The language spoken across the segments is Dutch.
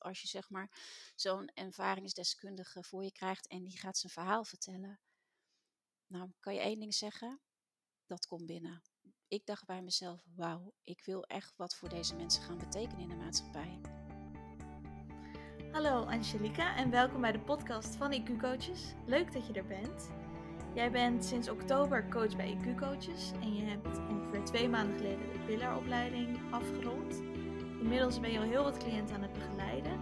als je zeg maar zo'n ervaringsdeskundige voor je krijgt en die gaat zijn verhaal vertellen. Nou, kan je één ding zeggen? Dat komt binnen. Ik dacht bij mezelf, wauw, ik wil echt wat voor deze mensen gaan betekenen in de maatschappij. Hallo Angelica en welkom bij de podcast van IQ Coaches. Leuk dat je er bent. Jij bent sinds oktober coach bij IQ Coaches en je hebt ongeveer twee maanden geleden de pillaropleiding afgerond. Inmiddels ben je al heel wat cliënten aan het begeleiden.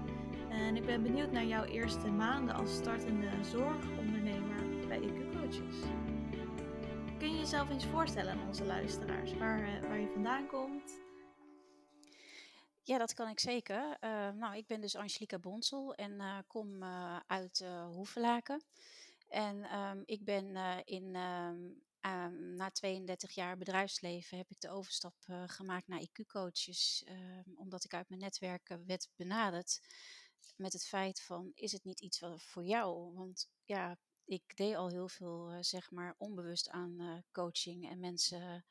En ik ben benieuwd naar jouw eerste maanden als startende zorgondernemer bij IQ Coaches. Kun je jezelf eens voorstellen aan onze luisteraars waar, eh, waar je vandaan komt? Ja, dat kan ik zeker. Uh, nou, ik ben dus Angelica Bonsel en uh, kom uit Hoevelaken. En um, ik ben in, um, um, na 32 jaar bedrijfsleven heb ik de overstap gemaakt naar IQ-coaches. omdat ik uit mijn netwerken werd benaderd met het feit van, is het niet iets voor jou? Want ja, ik deed al heel veel, zeg maar, onbewust aan coaching en mensen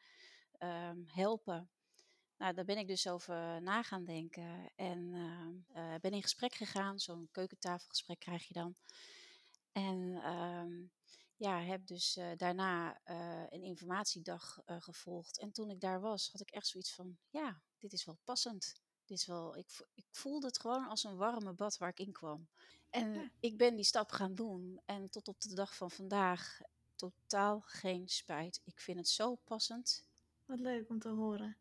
helpen. Nou, daar ben ik dus over na gaan denken en ben in gesprek gegaan. Zo'n keukentafelgesprek krijg je dan. En ja, heb dus uh, daarna een informatiedag gevolgd. En toen ik daar was, had ik echt zoiets van, ja, dit is wel passend. Dit is wel, ik, ik voelde het gewoon als een warme bad waar ik in kwam. En ja. ik ben die stap gaan doen. En tot op de dag van vandaag totaal geen spijt. Ik vind het zo passend. Wat leuk om te horen.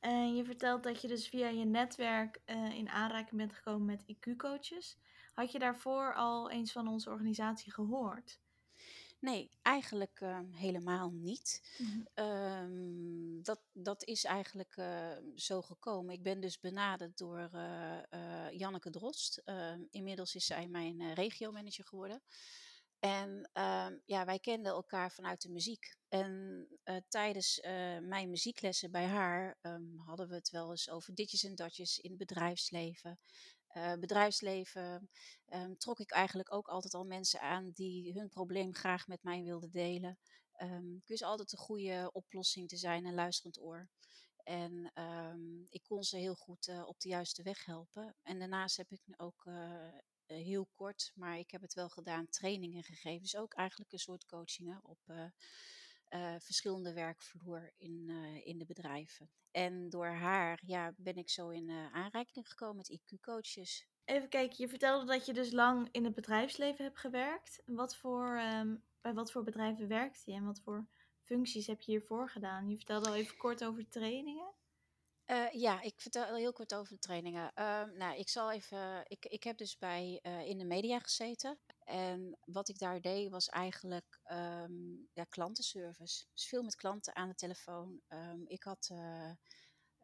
En je vertelt dat je dus via je netwerk uh, in aanraking bent gekomen met IQ-coaches. Had je daarvoor al eens van onze organisatie gehoord? Nee, eigenlijk uh, helemaal niet. Mm-hmm. Um, dat, dat is eigenlijk uh, zo gekomen. Ik ben dus benaderd door Janneke Drost. Ehm, inmiddels is zij mijn regiomanager geworden. En uh, ja, wij kenden elkaar vanuit de muziek. En uh, tijdens uh, mijn muzieklessen bij haar um, hadden we het wel eens over ditjes en datjes in het bedrijfsleven. Uh, bedrijfsleven um, trok ik eigenlijk ook altijd al mensen aan die hun probleem graag met mij wilden delen. Um, ik wist altijd een goede oplossing te zijn, een luisterend oor. En ik kon ze heel goed op de juiste weg helpen. En daarnaast heb ik ook uh, heel kort, maar ik heb het wel gedaan, trainingen gegeven. Dus ook eigenlijk een soort coachingen op uh, verschillende werkvloer in, in de bedrijven. En door haar ja, ben ik zo in aanraking gekomen met IQ-coaches. Even kijken, je vertelde dat je dus lang in het bedrijfsleven hebt gewerkt. Wat voor, um, bij wat voor bedrijven werkte je en wat voor functies heb je hiervoor gedaan? Je vertelde al even kort over trainingen. Uh, ja, ik vertel heel kort over de trainingen. Uh, nou, ik zal even. Ik, ik heb dus bij uh, in de media gezeten. En wat ik daar deed was eigenlijk um, ja, klantenservice. Dus veel met klanten aan de telefoon. Um, ik had,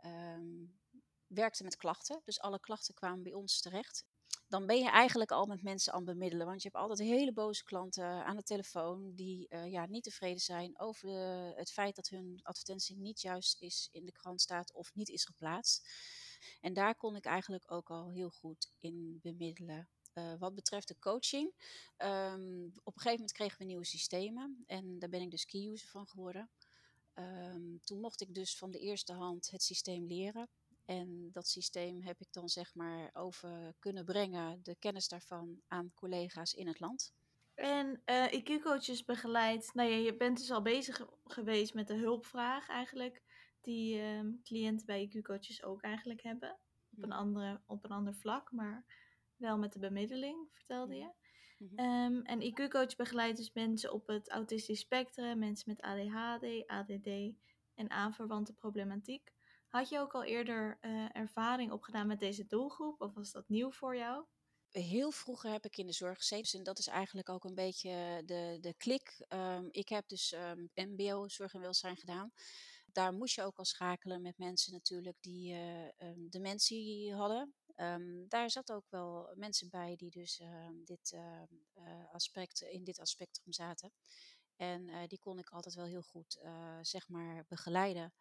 um, werkte met klachten. Dus alle klachten kwamen bij ons terecht dan ben je eigenlijk al met mensen aan het bemiddelen. Want je hebt altijd hele boze klanten aan de telefoon die uh, ja, niet tevreden zijn over de, het feit dat hun advertentie niet juist is in de krant staat of niet is geplaatst. En daar kon ik eigenlijk ook al heel goed in bemiddelen. Uh, wat betreft de coaching, um, op een gegeven moment kregen we nieuwe systemen en daar ben ik dus key user van geworden. Um, toen mocht ik dus van de eerste hand het systeem leren. En dat systeem heb ik dan zeg maar over kunnen brengen, de kennis daarvan, aan collega's in het land. En uh, IQ-coaches begeleid, nou ja, je bent dus al bezig geweest met de hulpvraag eigenlijk, die uh, cliënten bij IQ-coaches ook eigenlijk hebben. Op een, andere, op een ander vlak, maar wel met de bemiddeling, vertelde je. Mm -hmm. um, en IQ-coach begeleidt dus mensen op het autistisch spectrum, mensen met ADHD, ADD en aanverwante problematiek. Had je ook al eerder uh, ervaring opgedaan met deze doelgroep of was dat nieuw voor jou? Heel vroeger heb ik in de zorg. En dat is eigenlijk ook een beetje de, de klik. Um, ik heb dus MBO, zorg en welzijn gedaan. Daar moest je ook al schakelen met mensen natuurlijk die uh, um, dementie hadden. daar zat ook wel mensen bij die dus dit, uh, aspect, in dit aspectrum zaten. En die kon ik altijd wel heel goed, zeg maar, begeleiden.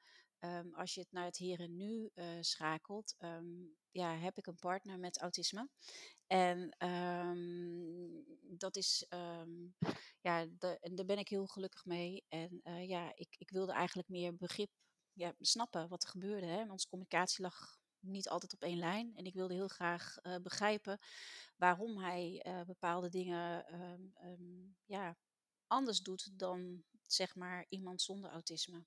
Um, als je het naar het hier en nu uh, schakelt, um, ja, heb ik een partner met autisme. En um, dat is, ja, daar ben ik heel gelukkig mee. En ja, ik, ik wilde eigenlijk meer begrip ja, snappen wat er gebeurde. Hè? Onze communicatie lag niet altijd op één lijn. En ik wilde heel graag begrijpen waarom hij bepaalde dingen ehm, ehm, ja, anders doet dan zeg maar iemand zonder autisme.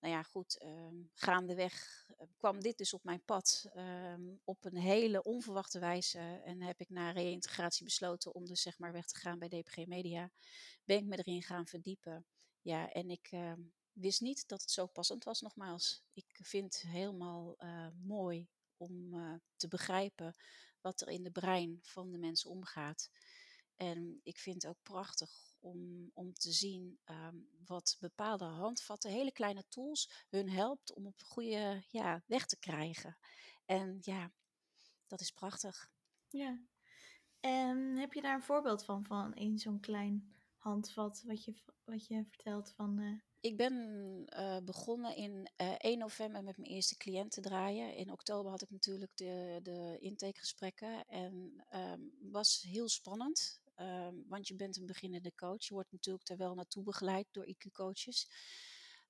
Nou ja, goed, um, gaandeweg kwam dit dus op mijn pad op een hele onverwachte wijze. En heb ik na reïntegratie besloten om dus zeg maar weg te gaan bij DPG Media. Ben ik me erin gaan verdiepen. Ja, en ik wist niet dat het zo passend was, nogmaals. Ik vind het helemaal uh, mooi om uh, te begrijpen wat er in de brein van de mensen omgaat. En ik vind het ook prachtig om, om te zien um, wat bepaalde handvatten, hele kleine tools, hun helpt om op goede ja, weg te krijgen. En ja, dat is prachtig. Ja. En heb je daar een voorbeeld van, van in zo'n klein handvat, wat je, wat je vertelt van... Uh... Ik ben uh, begonnen in uh, 1 november met mijn eerste cliënt te draaien. In oktober had ik natuurlijk de, de intakegesprekken en um, was heel spannend. Um, want je bent een beginnende coach. Je wordt natuurlijk er wel naartoe begeleid door IQ-coaches.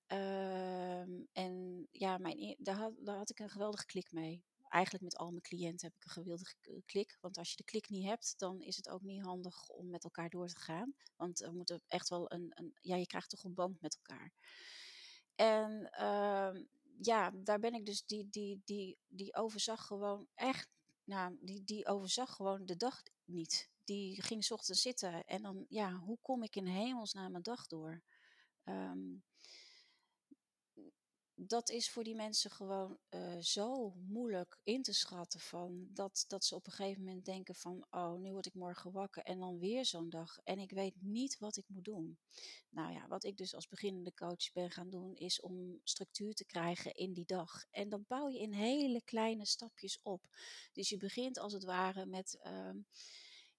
Um, en ja, mijn, daar, had, daar had ik een geweldige klik mee eigenlijk met al mijn cliënten heb ik een gewilde klik. Want als je de klik niet hebt, dan is het ook niet handig om met elkaar door te gaan. Want er moet echt wel een, een ja, je krijgt toch een band met elkaar. En uh, ja, daar ben ik dus, die, die, die, die overzag gewoon echt, nou, die, die overzag gewoon de dag niet. Die ging s ochtends zitten en dan, ja, hoe kom ik in hemelsnaam mijn dag door? Um, dat is voor die mensen gewoon uh, zo moeilijk in te schatten van dat, dat ze op een gegeven moment denken van oh nu word ik morgen wakker en dan weer zo'n dag en ik weet niet wat ik moet doen. Nou ja, wat ik dus als beginnende coach ben gaan doen is om structuur te krijgen in die dag en dat bouw je in hele kleine stapjes op. Dus je begint als het ware met uh,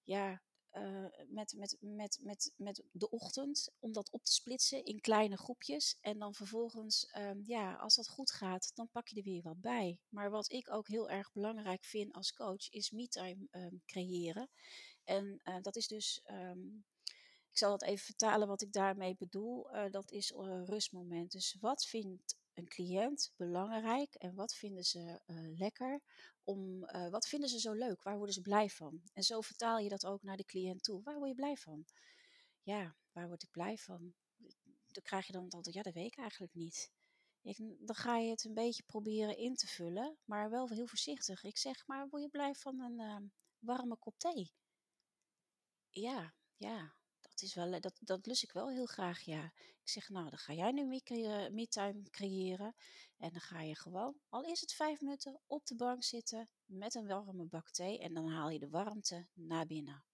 ja uh, met, met, met, met, met de ochtend, om dat op te splitsen in kleine groepjes. En dan vervolgens, um, ja, als dat goed gaat, dan pak je er weer wat bij. Maar wat ik ook heel erg belangrijk vind als coach, is me-time um, creëren. En uh, dat is dus, um, ik zal het even vertalen wat ik daarmee bedoel. Uh, dat is een rustmoment. Dus wat vindt een cliënt belangrijk en wat vinden ze uh, lekker? Om, uh, wat vinden ze zo leuk? Waar worden ze blij van? En zo vertaal je dat ook naar de cliënt toe. Waar word je blij van? Ja, waar word ik blij van? Dan krijg je dan antwoord, ja, dat weet ik eigenlijk niet. Ik, dan ga je het een beetje proberen in te vullen, maar wel heel voorzichtig. Ik zeg, maar word je blij van een uh, warme kop thee? Ja, ja, dat, is wel, dat, dat lust ik wel heel graag, ja. Ik zeg, nou, dan ga jij nu me-time creëren. En dan ga je gewoon, al is het vijf minuten, op de bank zitten met een warme bak thee. En dan haal je de warmte naar binnen.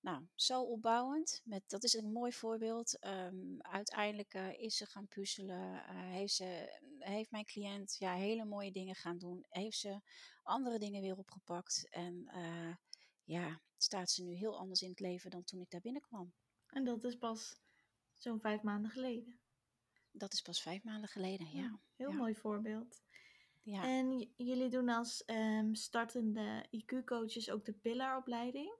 Nou, zo opbouwend. Met, dat is een mooi voorbeeld. Um, uiteindelijk uh, is ze gaan puzzelen. Uh, heeft, ze, heeft mijn cliënt ja, hele mooie dingen gaan doen. Heeft ze andere dingen weer opgepakt. En ja, staat ze nu heel anders in het leven dan toen ik daar binnenkwam. En dat is pas zo'n vijf maanden geleden. Dat is pas vijf maanden geleden, ja. ja heel mooi voorbeeld. Ja. En jullie doen als um, startende IQ-coaches ook de pillaropleiding.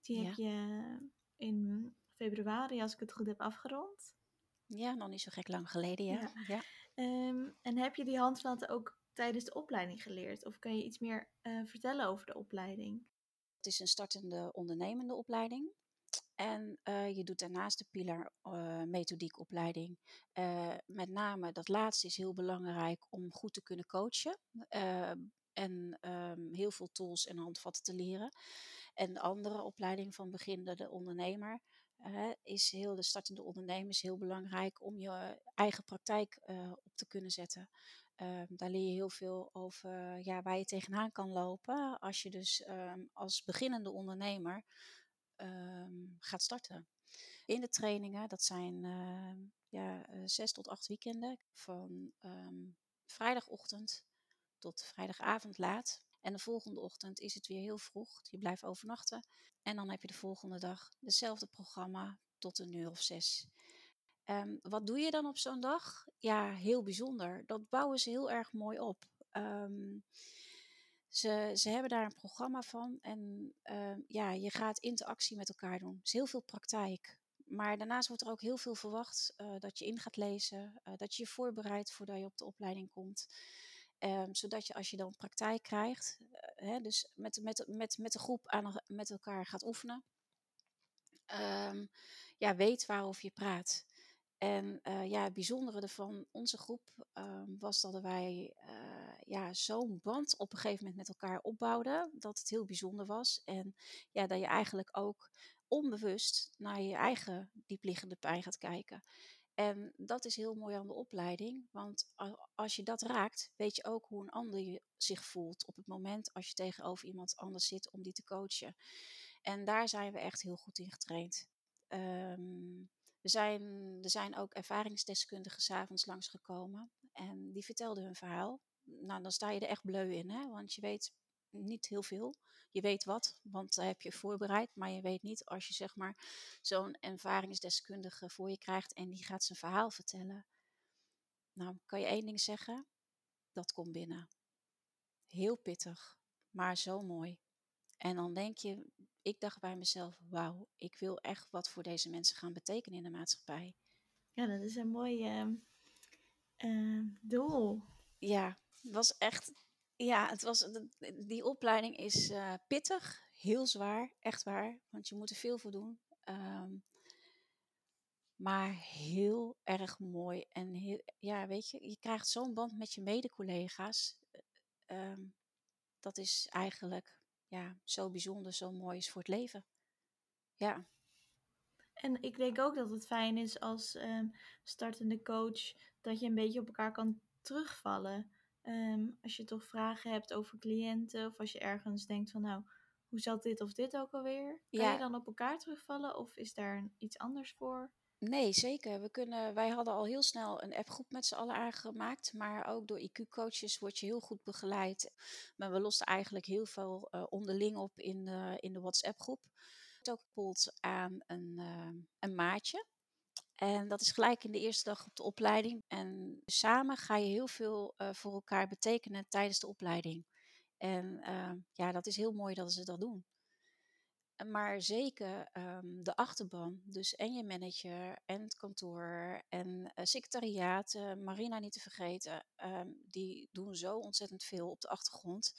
Die heb je in februari, als ik het goed heb, afgerond. Ja, nog niet zo gek lang geleden, ja. ja. Um, en heb je die handvatten ook tijdens de opleiding geleerd? Of kan je iets meer uh, vertellen over de opleiding? Is een startende ondernemende opleiding. En uh, je doet daarnaast de pilar uh, methodiekopleiding. Uh, met name dat laatste is heel belangrijk om goed te kunnen coachen. en um, heel veel tools en handvatten te leren. En de andere opleiding van beginnende ondernemer is heel, de startende ondernemer is heel belangrijk om je eigen praktijk op te kunnen zetten. Um, daar leer je heel veel over ja, waar je tegenaan kan lopen als je dus um, als beginnende ondernemer um, gaat starten. In de trainingen, dat zijn ja, uh, zes tot acht weekenden, van vrijdagochtend tot vrijdagavond laat. En de volgende ochtend is het weer heel vroeg. Je blijft overnachten. En dan heb je de volgende dag hetzelfde programma tot een uur of zes. Um, wat doe je dan op zo'n dag? Ja, heel bijzonder. Dat bouwen ze heel erg mooi op. Um, ze, ze hebben daar een programma van en uh, ja, je gaat interactie met elkaar doen. Er is heel veel praktijk. Maar daarnaast wordt er ook heel veel verwacht uh, dat je in gaat lezen, uh, dat je je voorbereidt voordat je op de opleiding komt. Ehm, zodat je als je dan praktijk krijgt, uh, hè, dus met, met, met, met de groep aan, met elkaar gaat oefenen, ja, weet waarover je praat. En uh, ja, het bijzondere van onze groep um, was dat wij uh, ja, zo'n band op een gegeven moment met elkaar opbouwden. Dat het heel bijzonder was. En ja, dat je eigenlijk ook onbewust naar je eigen diepliggende pijn gaat kijken. En dat is heel mooi aan de opleiding, want als je dat raakt, weet je ook hoe een ander zich voelt op het moment als je tegenover iemand anders zit om die te coachen. En daar zijn we echt heel goed in getraind. Um, er, zijn, er zijn ook ervaringsdeskundigen s'avonds langsgekomen en die vertelden hun verhaal. Nou, dan sta je er echt bleu in, hè? want je weet niet heel veel. Je weet wat, want daar heb je voorbereid, maar je weet niet als je zeg maar zo'n ervaringsdeskundige voor je krijgt en die gaat zijn verhaal vertellen. Nou, kan je één ding zeggen? Dat komt binnen. Heel pittig, maar zo mooi. En dan denk je, ik dacht bij mezelf, wauw, ik wil echt wat voor deze mensen gaan betekenen in de maatschappij. Ja, dat is een mooi uh, doel. Ja, het was echt ja, het was, die opleiding is uh, pittig, heel zwaar, echt waar. Want je moet er veel voor doen. Um, maar heel erg mooi. En heel, ja, weet je, je krijgt zo'n band met je mede-collega's. Um, dat is eigenlijk ja, zo bijzonder, zo mooi is voor het leven. Ja. En ik denk ook dat het fijn is als um, startende coach dat je een beetje op elkaar kan terugvallen. Um, als je toch vragen hebt over cliënten of als je ergens denkt van nou, hoe zat dit of dit ook alweer? Kan ja. je dan op elkaar terugvallen of is daar iets anders voor? Nee, zeker. We kunnen, wij hadden al heel snel een appgroep met z'n allen aangemaakt. Maar ook door IQ-coaches word je heel goed begeleid. Maar we losten eigenlijk heel veel uh, onderling op in de, in de WhatsApp-groep. Ook gekoppeld aan een, uh, een maatje. En dat is gelijk in de eerste dag op de opleiding. En samen ga je heel veel uh, voor elkaar betekenen tijdens de opleiding. En ja, dat is heel mooi dat ze dat doen. Maar zeker um, de achterban, dus en je manager en het kantoor en uh, Marina niet te vergeten, um, die doen zo ontzettend veel op de achtergrond.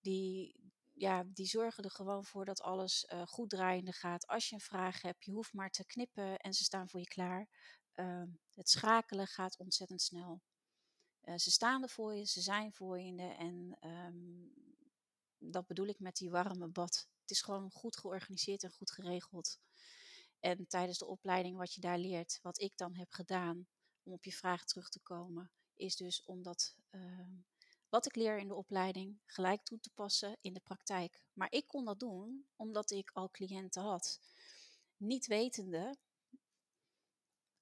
Die, ja, die zorgen er gewoon voor dat alles uh, goed draaiende gaat. Als je een vraag hebt, je hoeft maar te knippen en ze staan voor je klaar. Uh, het schakelen gaat ontzettend snel. Uh, ze staan er voor je, ze zijn voor je en dat bedoel ik met die warme bad. Het is gewoon goed georganiseerd en goed geregeld. En tijdens de opleiding wat je daar leert, wat ik dan heb gedaan om op je vraag terug te komen, is dus om dat wat ik leer in de opleiding gelijk toe te passen in de praktijk. Maar ik kon dat doen omdat ik al cliënten had. Niet wetende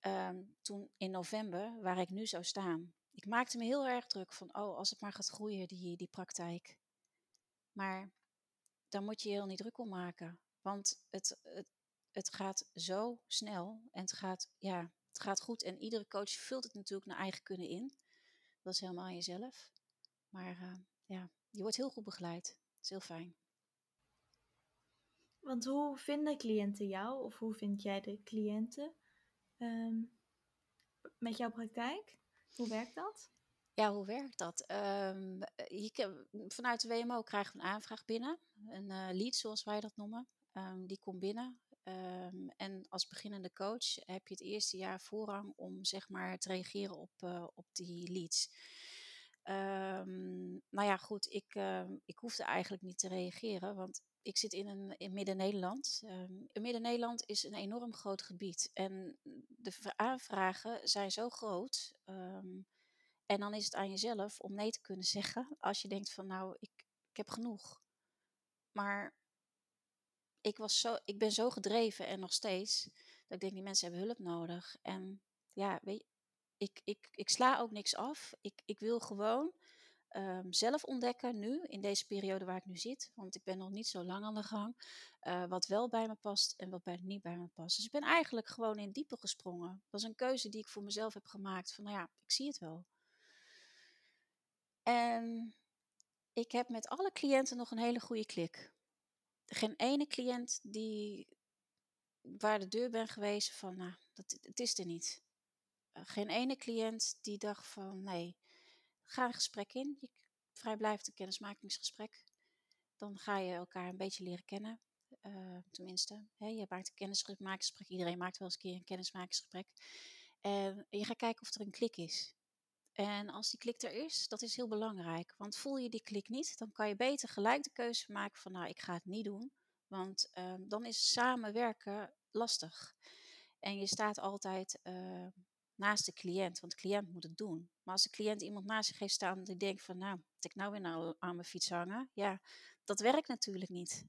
um, toen in november waar ik nu zou staan. Ik maakte me heel erg druk van, oh, als het maar gaat groeien, die, die praktijk. Maar daar moet je je heel niet druk om maken. Want het, het, het gaat zo snel en het gaat, ja, het gaat goed. En iedere coach vult het natuurlijk naar eigen kunnen in. Dat is helemaal aan jezelf. Maar uh, ja, je wordt heel goed begeleid. Dat is heel fijn. Want hoe vinden cliënten jou of hoe vind jij de cliënten um, met jouw praktijk? Hoe werkt dat? Ja, hoe werkt dat? Um, je, vanuit de WMO krijgen we een aanvraag binnen. Een uh, lead, zoals wij dat noemen. Um, die komt binnen. Um, en als beginnende coach heb je het eerste jaar voorrang om zeg maar, te reageren op, uh, op die leads. Nou ja, goed, ik, ik hoefde eigenlijk niet te reageren, want ik zit in, een, in Midden-Nederland. Midden-Nederland is een enorm groot gebied en de aanvragen zijn zo groot. En dan is het aan jezelf om nee te kunnen zeggen als je denkt van nou, ik, ik heb genoeg. Maar ik, was zo, ik ben zo gedreven en nog steeds dat ik denk die mensen hebben hulp nodig. En ja, weet je, ik, ik, ik sla ook niks af. Ik, ik wil gewoon um, zelf ontdekken nu, in deze periode waar ik nu zit. Want ik ben nog niet zo lang aan de gang. Uh, wat wel bij me past en wat bij, niet bij me past. Dus ik ben eigenlijk gewoon in diepe gesprongen. Dat was een keuze die ik voor mezelf heb gemaakt. Van nou ja, ik zie het wel. En ik heb met alle cliënten nog een hele goede klik. Geen ene cliënt die waar de deur ben geweest van, nou, dat, het is er niet. Eh, geen ene cliënt die dacht van nee, ga een gesprek in. Je vrijblijvend een kennismakingsgesprek. Dan ga je elkaar een beetje leren kennen. Uh, tenminste, hè, je maakt een kennismakingsgesprek. Iedereen maakt wel eens een keer een kennismakingsgesprek. En je gaat kijken of er een klik is. En als die klik er is, dat is heel belangrijk. Want voel je die klik niet, dan kan je beter gelijk de keuze maken van nou, ik ga het niet doen. Want um, dan is samenwerken lastig. En je staat altijd uh, naast de cliënt, want de cliënt moet het doen. Maar als de cliënt iemand naast zich heeft staan die denkt van nou, moet ik nou weer nou aan mijn fiets hangen? Ja, dat werkt natuurlijk niet.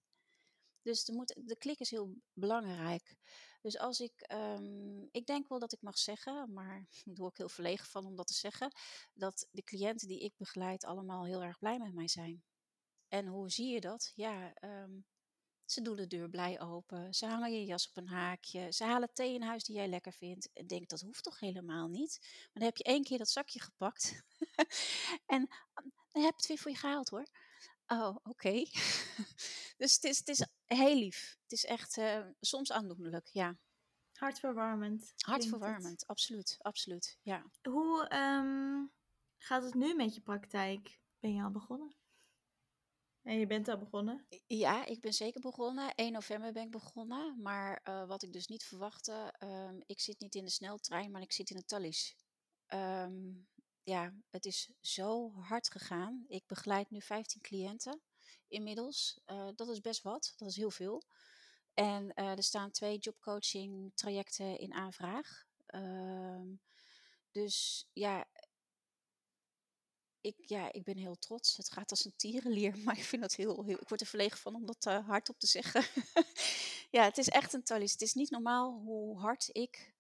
Dus de, moet, de klik is heel belangrijk. Dus als ik, um, ik denk wel dat ik mag zeggen, maar daar word ik heel verlegen van om dat te zeggen, dat de cliënten die ik begeleid allemaal heel erg blij met mij zijn. En hoe zie je dat? Ja, um, ze doen de deur blij open. Ze hangen je jas op een haakje. Ze halen thee in huis die jij lekker vindt. En denk, dat hoeft toch helemaal niet? Maar dan heb je één keer dat zakje gepakt. en dan heb je het weer voor je gehaald hoor. Oh, oké. dus het is, het is heel lief. Het is echt uh, soms aandoenlijk, ja. Hartverwarmend. Hartverwarmend, absoluut, absoluut, ja. Hoe um, gaat het nu met je praktijk? Ben je al begonnen? En je bent al begonnen? Ja, ik ben zeker begonnen. 1 november ben ik begonnen. Maar uh, wat ik dus niet verwachtte, um, ik zit niet in de sneltrein, maar ik zit in de tallies. Um, ja, het is zo hard gegaan. Ik begeleid nu 15 cliënten inmiddels. Uh, dat is best wat, dat is heel veel. En uh, er staan twee jobcoaching trajecten in aanvraag. Um, dus ja, ik, ja, ik ben heel trots. Het gaat als een tierenlier, maar ik vind dat heel, heel ik word er verlegen van om dat uh, hardop te zeggen. ja, het is echt een talis. Het is niet normaal hoe hard ik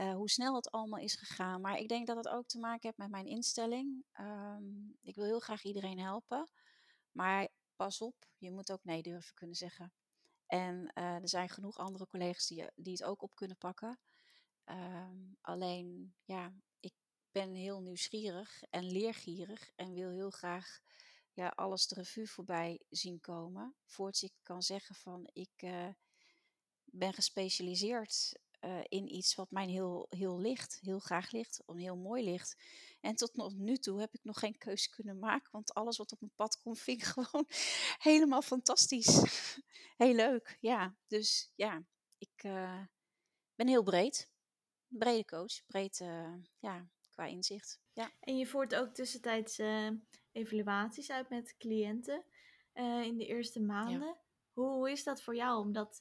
uh, hoe snel het allemaal is gegaan. Maar ik denk dat het ook te maken heeft met mijn instelling. Um, ik wil heel graag iedereen helpen. Maar pas op, je moet ook nee durven kunnen zeggen. En uh, er zijn genoeg andere collega's die, die het ook op kunnen pakken. Um, alleen, ja, ik ben heel nieuwsgierig en leergierig en wil heel graag ja, alles de revue voorbij zien komen. Voordat ik kan zeggen van ik uh, ben gespecialiseerd uh, in iets wat mij heel, heel ligt, heel graag ligt, heel mooi ligt. En tot nu toe heb ik nog geen keuze kunnen maken, want alles wat op mijn pad komt vind ik gewoon helemaal fantastisch. heel leuk, ja. Dus ja, ik uh, ben heel breed. Brede coach, breed uh, ja, qua inzicht. Ja. En je voert ook tussentijds evaluaties uit met cliënten in de eerste maanden. Ja. Hoe, hoe, is dat voor jou om dat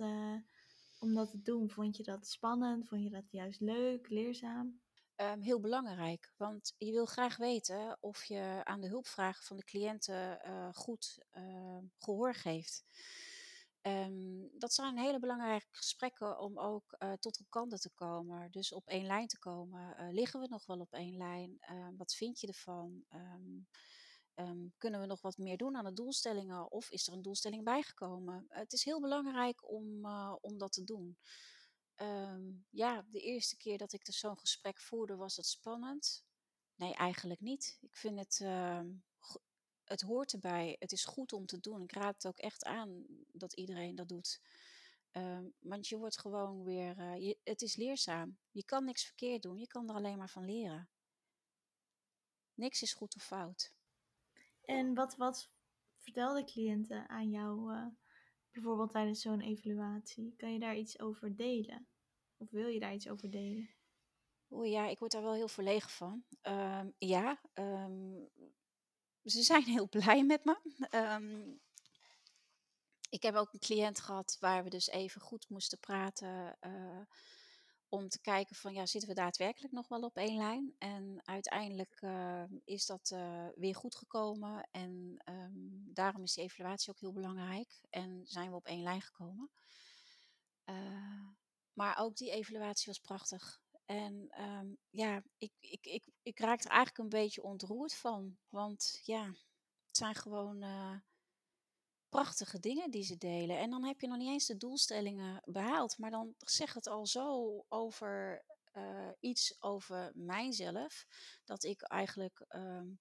om dat te doen? Vond je dat spannend? Vond je dat juist leuk, leerzaam? Um, heel belangrijk, want je wil graag weten of je aan de hulpvragen van de cliënten uh, goed uh, gehoor geeft. Um, dat zijn hele belangrijke gesprekken om ook uh, tot elkaar te komen. Dus op één lijn te komen. liggen we nog wel op één lijn? Ehm, wat vind je ervan? Um, kunnen we nog wat meer doen aan de doelstellingen of is er een doelstelling bijgekomen? het is heel belangrijk om, uh, om dat te doen. Um, ja, de eerste keer dat ik dus zo'n gesprek voerde, was het spannend. Nee, eigenlijk niet. Ik vind het, uh, het hoort erbij. Het is goed om te doen. Ik raad het ook echt aan dat iedereen dat doet. Want je wordt gewoon weer, je, het is leerzaam. Je kan niks verkeerd doen, je kan er alleen maar van leren. Niks is goed of fout. En wat, wat vertelden cliënten aan jou, uh, bijvoorbeeld tijdens zo'n evaluatie? Kan je daar iets over delen? Of wil je daar iets over delen? O ja, ik word daar wel heel verlegen van. Um, ja, um, ze zijn heel blij met me. Um, ik heb ook een cliënt gehad waar we dus even goed moesten praten. Uh, om te kijken van ja, zitten we daadwerkelijk nog wel op één lijn? En uiteindelijk uh, is dat uh, weer goed gekomen en um, daarom is die evaluatie ook heel belangrijk en zijn we op één lijn gekomen. Uh, maar ook die evaluatie was prachtig. En um, ja, ik, ik, ik, ik raak er eigenlijk een beetje ontroerd van. Want ja, het zijn gewoon prachtige dingen die ze delen. En dan heb je nog niet eens de doelstellingen behaald, maar dan zegt het al zo over uh, iets over mijzelf, dat ik eigenlijk um,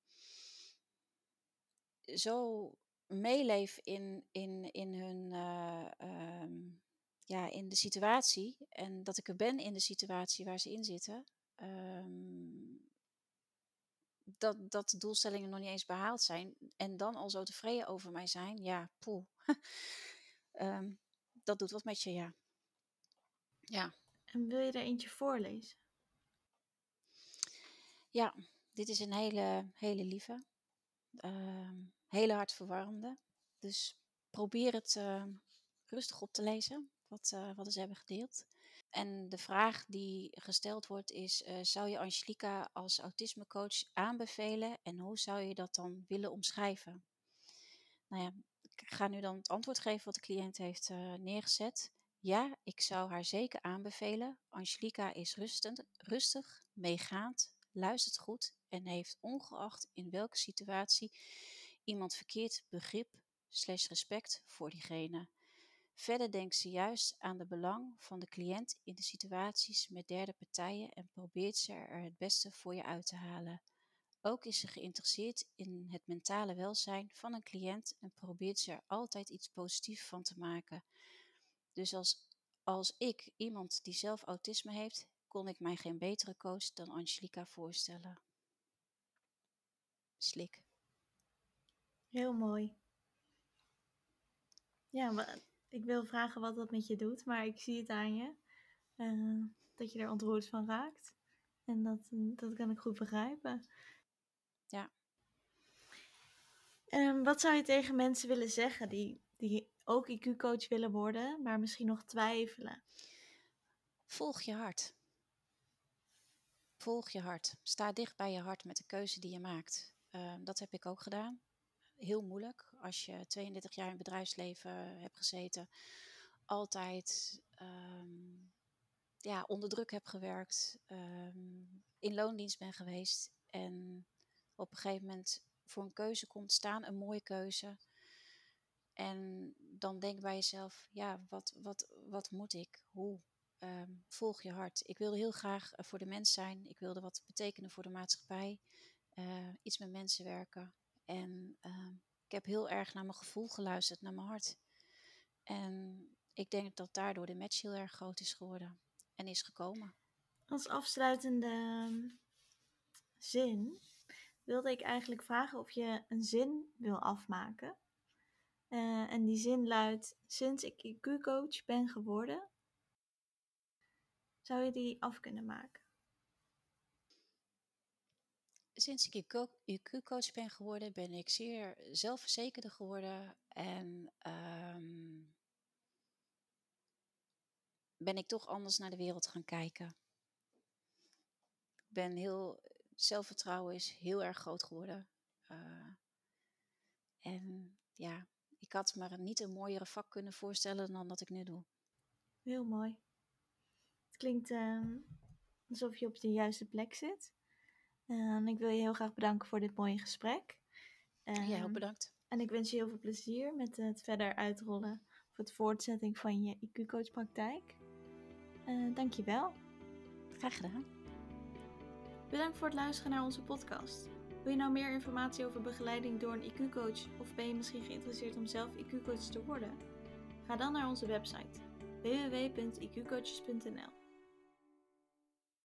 zo meeleef in, in, in hun. Uh, um, ja, in de situatie en dat ik er ben in de situatie waar ze in zitten. Um, dat, dat de doelstellingen nog niet eens behaald zijn en dan al zo tevreden over mij zijn, ja, poeh. Ehm, dat doet wat met je, ja. Ja. En wil je er eentje voorlezen? Ja, dit is een hele, hele lieve, uh, hele hartverwarmende. Dus probeer het uh, rustig op te lezen, wat, uh, wat ze hebben gedeeld. En de vraag die gesteld wordt is: uh, zou je Angelica als autismecoach aanbevelen en hoe zou je dat dan willen omschrijven? Nou ja, ik ga nu dan het antwoord geven wat de cliënt heeft uh, neergezet. Ja, ik zou haar zeker aanbevelen. Angelica is rustend, rustig, meegaand, luistert goed en heeft ongeacht in welke situatie iemand verkeerd begrip slash respect voor diegene. Verder denkt ze juist aan de belang van de cliënt in de situaties met derde partijen en probeert ze er het beste voor je uit te halen. Ook is ze geïnteresseerd in het mentale welzijn van een cliënt en probeert ze er altijd iets positiefs van te maken. Dus als, als ik, iemand die zelf autisme heeft, kon ik mij geen betere coach dan Angelica voorstellen. Slik. Heel mooi. Ja, maar ik wil vragen wat dat met je doet, maar ik zie het aan je. Uh, dat je er ontroerd van raakt. En dat, dat kan ik goed begrijpen. Ja. Um, wat zou je tegen mensen willen zeggen die, die ook IQ-coach willen worden, maar misschien nog twijfelen? Volg je hart. Volg je hart. Sta dicht bij je hart met de keuze die je maakt. Uh, dat heb ik ook gedaan. Heel moeilijk als je 32 jaar in bedrijfsleven hebt gezeten. Altijd um, ja, onder druk hebt gewerkt. Um, in loondienst ben geweest. En op een gegeven moment voor een keuze komt staan, een mooie keuze. En dan denk bij jezelf, ja, wat, wat, wat moet ik? Hoe? Um, volg je hart. Ik wilde heel graag voor de mens zijn. Ik wilde wat betekenen voor de maatschappij. Uh, iets met mensen werken. En uh, ik heb heel erg naar mijn gevoel geluisterd, naar mijn hart. En ik denk dat daardoor de match heel erg groot is geworden en is gekomen. Als afsluitende zin wilde ik eigenlijk vragen of je een zin wil afmaken. Uh, en die zin luidt: Sinds ik IQ-coach ben geworden, zou je die af kunnen maken? Sinds ik IQ-coach ben geworden, ben ik zeer zelfverzekerder geworden en um, ben ik toch anders naar de wereld gaan kijken. Ik ben heel, zelfvertrouwen is heel erg groot geworden. Uh, en ja, ik had me niet een mooiere vak kunnen voorstellen dan dat ik nu doe. Heel mooi. Het klinkt uh, alsof je op de juiste plek zit. En ik wil je heel graag bedanken voor dit mooie gesprek. ja, heel bedankt. En ik wens je heel veel plezier met het verder uitrollen of het voortzetting van je IQ-coach praktijk. Uh, Dank je wel. Graag gedaan. Bedankt voor het luisteren naar onze podcast. Wil je nou meer informatie over begeleiding door een IQ-coach of ben je misschien geïnteresseerd om zelf IQ-coach te worden? Ga dan naar onze website www.iqcoaches.nl